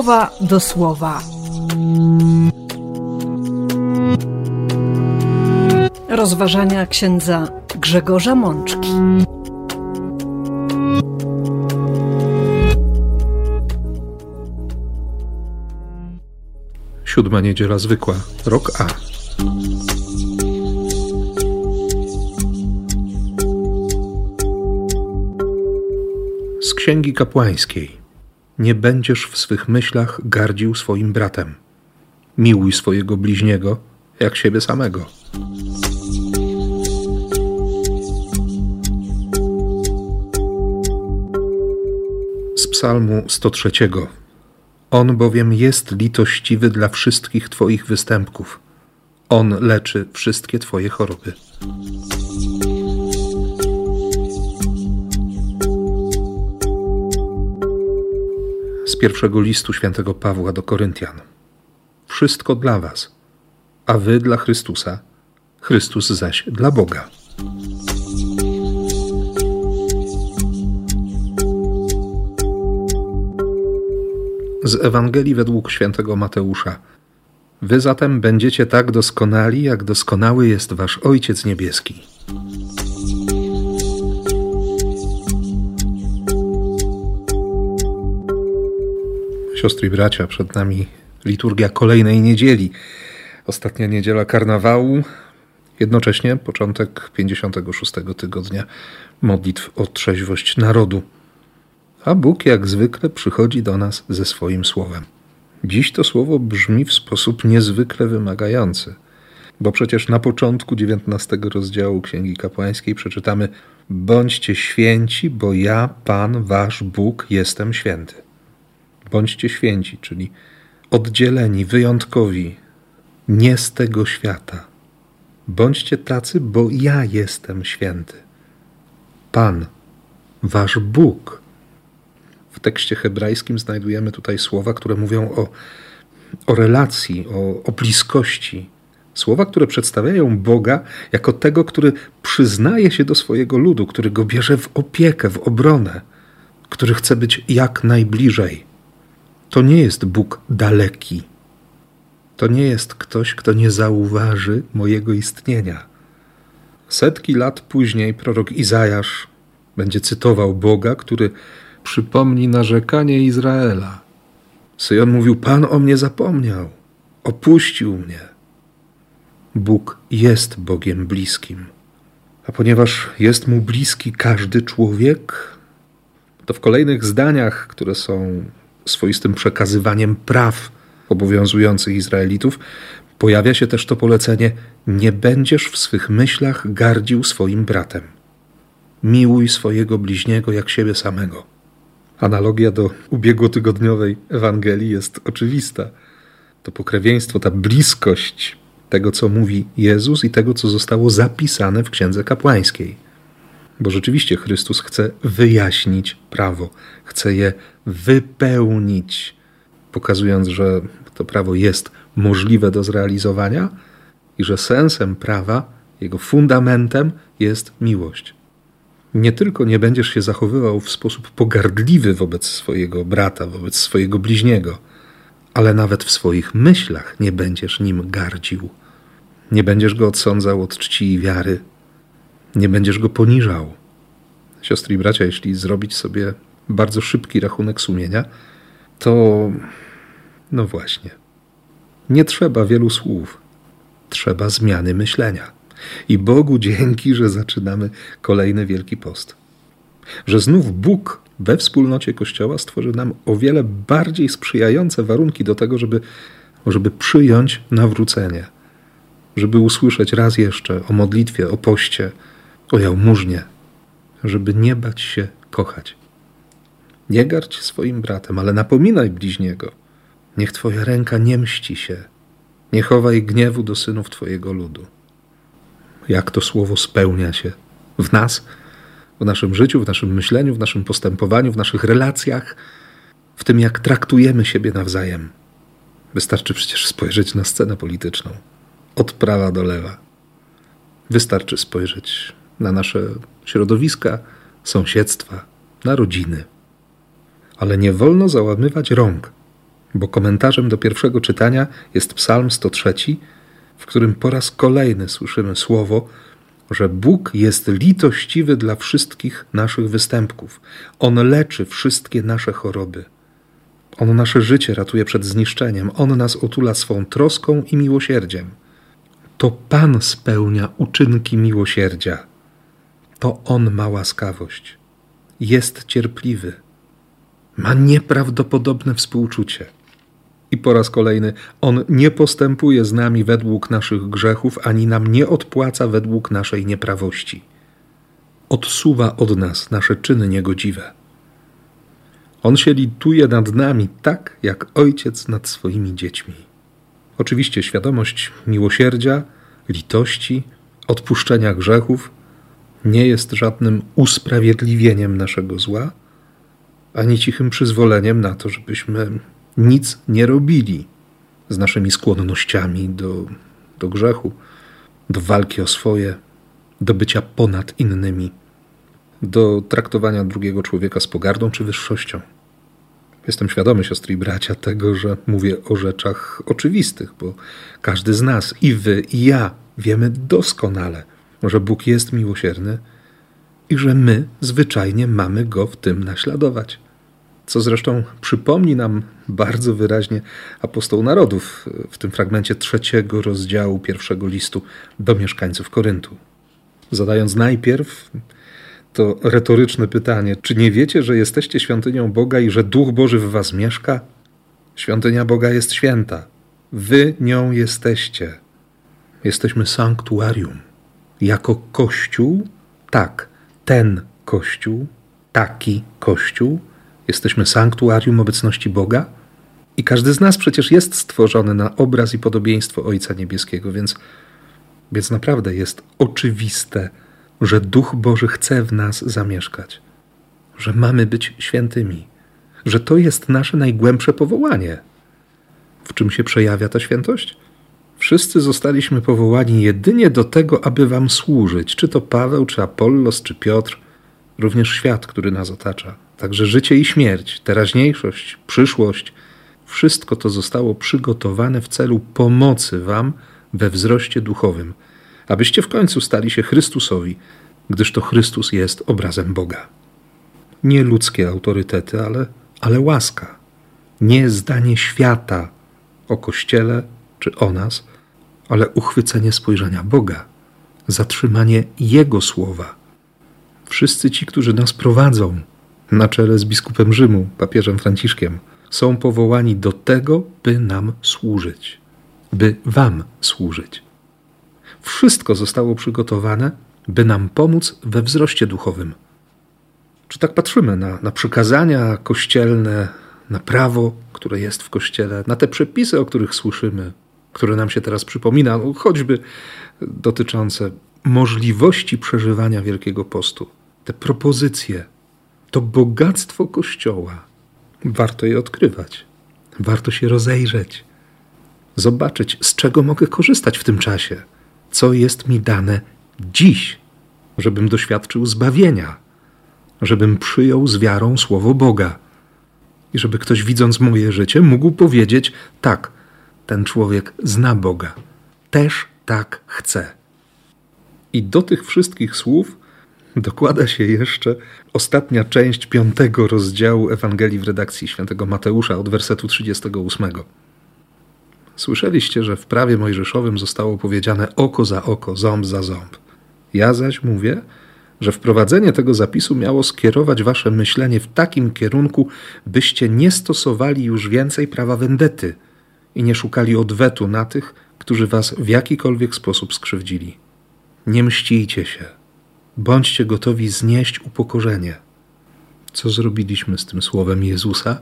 słowa do słowa. Rozważania księdza Grzegorza Mączki. Siódma niedziela zwykła, rok A. Z księgi kapłańskiej. Nie będziesz w swych myślach gardził swoim bratem. Miłuj swojego bliźniego jak siebie samego. Z Psalmu 103. On bowiem jest litościwy dla wszystkich Twoich występków. On leczy wszystkie Twoje choroby. Pierwszego listu świętego Pawła do Koryntian. Wszystko dla Was, a Wy dla Chrystusa, Chrystus zaś dla Boga. z Ewangelii według świętego Mateusza. Wy zatem będziecie tak doskonali, jak doskonały jest wasz Ojciec Niebieski. Siostry i bracia, przed nami liturgia kolejnej niedzieli. Ostatnia niedziela karnawału, jednocześnie początek 56 tygodnia modlitw o trzeźwość narodu a Bóg jak zwykle przychodzi do nas ze swoim słowem. Dziś to słowo brzmi w sposób niezwykle wymagający, bo przecież na początku XIX rozdziału Księgi Kapłańskiej przeczytamy: Bądźcie święci, bo ja, Pan, Wasz Bóg, jestem święty. Bądźcie święci, czyli oddzieleni, wyjątkowi, nie z tego świata. Bądźcie tacy, bo ja jestem święty. Pan, Wasz Bóg w tekście hebrajskim znajdujemy tutaj słowa, które mówią o, o relacji, o, o bliskości. Słowa, które przedstawiają Boga jako tego, który przyznaje się do swojego ludu, który go bierze w opiekę, w obronę, który chce być jak najbliżej. To nie jest Bóg daleki. To nie jest ktoś, kto nie zauważy mojego istnienia. Setki lat później prorok Izajasz będzie cytował Boga, który przypomni narzekanie Izraela. Syjon mówił: Pan o mnie zapomniał, opuścił mnie. Bóg jest Bogiem bliskim. A ponieważ jest mu bliski każdy człowiek, to w kolejnych zdaniach, które są swoistym przekazywaniem praw obowiązujących Izraelitów, pojawia się też to polecenie: Nie będziesz w swych myślach gardził swoim bratem. Miłuj swojego bliźniego jak siebie samego. Analogia do ubiegłotygodniowej Ewangelii jest oczywista. To pokrewieństwo, ta bliskość tego, co mówi Jezus i tego, co zostało zapisane w Księdze Kapłańskiej. Bo rzeczywiście Chrystus chce wyjaśnić prawo, chce je wypełnić, pokazując, że to prawo jest możliwe do zrealizowania i że sensem prawa, jego fundamentem jest miłość nie tylko nie będziesz się zachowywał w sposób pogardliwy wobec swojego brata, wobec swojego bliźniego, ale nawet w swoich myślach nie będziesz nim gardził. Nie będziesz go odsądzał od czci i wiary, nie będziesz go poniżał. Siostry i bracia, jeśli zrobić sobie bardzo szybki rachunek sumienia, to no właśnie, nie trzeba wielu słów, trzeba zmiany myślenia. I Bogu dzięki, że zaczynamy kolejny Wielki Post. Że znów Bóg we wspólnocie Kościoła stworzy nam o wiele bardziej sprzyjające warunki do tego, żeby, żeby przyjąć nawrócenie, żeby usłyszeć raz jeszcze o modlitwie, o poście, o jałmużnie, żeby nie bać się kochać. Nie garć swoim bratem, ale napominaj bliźniego. Niech Twoja ręka nie mści się. Nie chowaj gniewu do synów Twojego ludu jak to słowo spełnia się w nas, w naszym życiu, w naszym myśleniu, w naszym postępowaniu, w naszych relacjach, w tym, jak traktujemy siebie nawzajem. Wystarczy przecież spojrzeć na scenę polityczną od prawa do lewa. Wystarczy spojrzeć na nasze środowiska, sąsiedztwa, na rodziny. Ale nie wolno załamywać rąk. Bo komentarzem do pierwszego czytania jest Psalm 103, w którym po raz kolejny słyszymy słowo, że Bóg jest litościwy dla wszystkich naszych występków. On leczy wszystkie nasze choroby. On nasze życie ratuje przed zniszczeniem. On nas otula swą troską i miłosierdziem. To Pan spełnia uczynki miłosierdzia. To On ma łaskawość. Jest cierpliwy. Ma nieprawdopodobne współczucie. I po raz kolejny, On nie postępuje z nami według naszych grzechów, ani nam nie odpłaca według naszej nieprawości. Odsuwa od nas nasze czyny niegodziwe. On się lituje nad nami tak, jak ojciec nad swoimi dziećmi. Oczywiście świadomość miłosierdzia, litości, odpuszczenia grzechów nie jest żadnym usprawiedliwieniem naszego zła, ani cichym przyzwoleniem na to, żebyśmy nic nie robili z naszymi skłonnościami do, do grzechu, do walki o swoje, do bycia ponad innymi, do traktowania drugiego człowieka z pogardą czy wyższością. Jestem świadomy, siostry i bracia, tego, że mówię o rzeczach oczywistych, bo każdy z nas, i wy, i ja, wiemy doskonale, że Bóg jest miłosierny i że my zwyczajnie mamy go w tym naśladować co zresztą przypomni nam bardzo wyraźnie apostoł narodów w tym fragmencie trzeciego rozdziału pierwszego listu do mieszkańców Koryntu. Zadając najpierw to retoryczne pytanie: czy nie wiecie, że jesteście świątynią Boga i że Duch Boży w was mieszka? Świątynia Boga jest święta. Wy nią jesteście. Jesteśmy sanktuarium. Jako Kościół, tak, ten Kościół, taki Kościół, Jesteśmy sanktuarium obecności Boga i każdy z nas przecież jest stworzony na obraz i podobieństwo Ojca Niebieskiego, więc, więc naprawdę jest oczywiste, że Duch Boży chce w nas zamieszkać, że mamy być świętymi, że to jest nasze najgłębsze powołanie. W czym się przejawia ta świętość? Wszyscy zostaliśmy powołani jedynie do tego, aby Wam służyć, czy to Paweł, czy Apollos, czy Piotr, również świat, który nas otacza. Także życie i śmierć, teraźniejszość, przyszłość, wszystko to zostało przygotowane w celu pomocy Wam we wzroście duchowym, abyście w końcu stali się Chrystusowi, gdyż to Chrystus jest obrazem Boga. Nie ludzkie autorytety, ale, ale łaska. Nie zdanie świata o Kościele czy o nas, ale uchwycenie spojrzenia Boga, zatrzymanie Jego słowa. Wszyscy ci, którzy nas prowadzą, na czele z biskupem Rzymu, papieżem Franciszkiem, są powołani do tego, by nam służyć, by Wam służyć. Wszystko zostało przygotowane, by nam pomóc we wzroście duchowym. Czy tak patrzymy na, na przykazania kościelne, na prawo, które jest w kościele, na te przepisy, o których słyszymy, które nam się teraz przypomina, choćby dotyczące możliwości przeżywania Wielkiego Postu, te propozycje, to bogactwo Kościoła. Warto je odkrywać, warto się rozejrzeć, zobaczyć, z czego mogę korzystać w tym czasie, co jest mi dane dziś, żebym doświadczył zbawienia, żebym przyjął z wiarą słowo Boga i żeby ktoś widząc moje życie mógł powiedzieć: tak, ten człowiek zna Boga, też tak chce. I do tych wszystkich słów dokłada się jeszcze ostatnia część piątego rozdziału Ewangelii w redakcji świętego Mateusza od wersetu 38. Słyszeliście, że w prawie mojżeszowym zostało powiedziane oko za oko, ząb za ząb. Ja zaś mówię, że wprowadzenie tego zapisu miało skierować wasze myślenie w takim kierunku, byście nie stosowali już więcej prawa wendety i nie szukali odwetu na tych, którzy was w jakikolwiek sposób skrzywdzili. Nie mścijcie się Bądźcie gotowi znieść upokorzenie. Co zrobiliśmy z tym słowem Jezusa?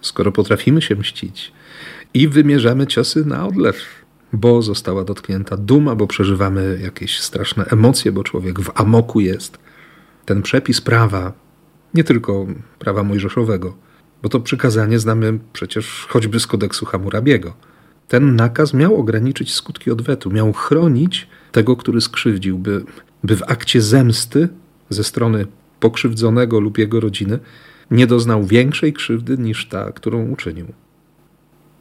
Skoro potrafimy się mścić i wymierzamy ciosy na odlew, bo została dotknięta duma, bo przeżywamy jakieś straszne emocje, bo człowiek w amoku jest. Ten przepis prawa, nie tylko prawa mojżeszowego, bo to przykazanie znamy przecież choćby z kodeksu Hammurabiego. Ten nakaz miał ograniczyć skutki odwetu, miał chronić tego, który skrzywdził, by by w akcie zemsty ze strony pokrzywdzonego lub jego rodziny nie doznał większej krzywdy niż ta, którą uczynił.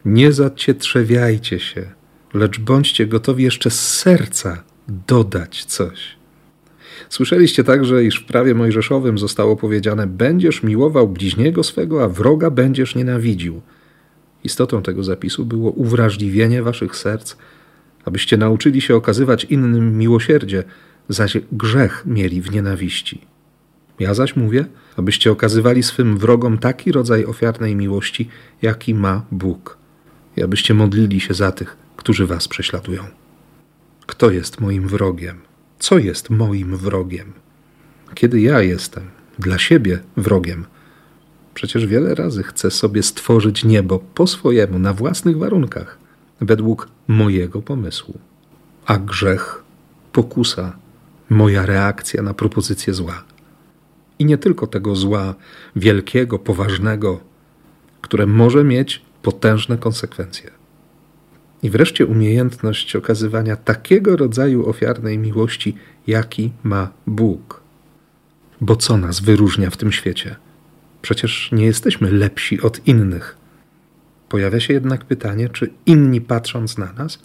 Nie zacietrzewiajcie się, lecz bądźcie gotowi jeszcze z serca dodać coś. Słyszeliście także, iż w prawie mojżeszowym zostało powiedziane: Będziesz miłował bliźniego swego, a wroga będziesz nienawidził. Istotą tego zapisu było uwrażliwienie waszych serc, abyście nauczyli się okazywać innym miłosierdzie, zaś grzech mieli w nienawiści. Ja zaś mówię, abyście okazywali swym wrogom taki rodzaj ofiarnej miłości, jaki ma Bóg, i abyście modlili się za tych, którzy was prześladują. Kto jest moim wrogiem? Co jest moim wrogiem? Kiedy ja jestem dla siebie wrogiem, przecież wiele razy chcę sobie stworzyć niebo po swojemu, na własnych warunkach, według mojego pomysłu. A grzech, pokusa, moja reakcja na propozycję zła. I nie tylko tego zła wielkiego, poważnego, które może mieć potężne konsekwencje. I wreszcie umiejętność okazywania takiego rodzaju ofiarnej miłości, jaki ma Bóg. Bo co nas wyróżnia w tym świecie? Przecież nie jesteśmy lepsi od innych. Pojawia się jednak pytanie, czy inni patrząc na nas,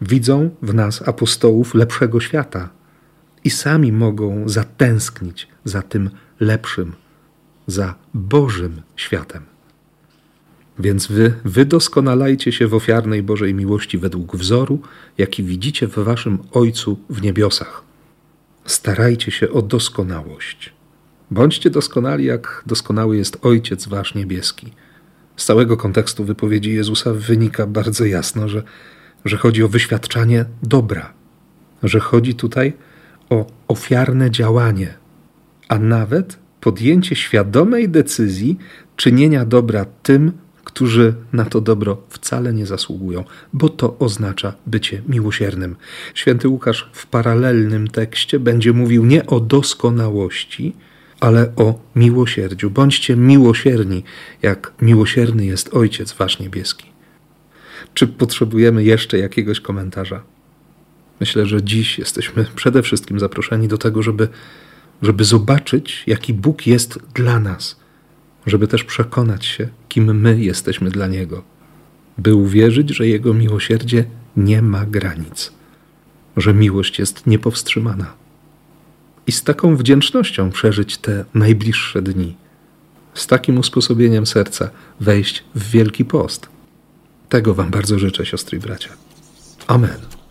widzą w nas apostołów lepszego świata i sami mogą zatęsknić za tym lepszym, za Bożym światem. Więc wy wydoskonalajcie się w ofiarnej Bożej miłości według wzoru, jaki widzicie w waszym Ojcu w niebiosach. Starajcie się o doskonałość. Bądźcie doskonali, jak doskonały jest Ojciec wasz niebieski. Z całego kontekstu wypowiedzi Jezusa wynika bardzo jasno, że, że chodzi o wyświadczanie dobra, że chodzi tutaj o ofiarne działanie, a nawet podjęcie świadomej decyzji czynienia dobra tym, którzy na to dobro wcale nie zasługują, bo to oznacza bycie miłosiernym. Święty Łukasz w paralelnym tekście będzie mówił nie o doskonałości, ale o miłosierdziu. Bądźcie miłosierni, jak miłosierny jest Ojciec Wasz Niebieski. Czy potrzebujemy jeszcze jakiegoś komentarza? Myślę, że dziś jesteśmy przede wszystkim zaproszeni do tego, żeby, żeby zobaczyć, jaki Bóg jest dla nas, żeby też przekonać się, kim my jesteśmy dla Niego, by uwierzyć, że Jego miłosierdzie nie ma granic, że miłość jest niepowstrzymana. I z taką wdzięcznością przeżyć te najbliższe dni, z takim usposobieniem serca wejść w Wielki Post. Tego Wam bardzo życzę, siostry i bracia. Amen.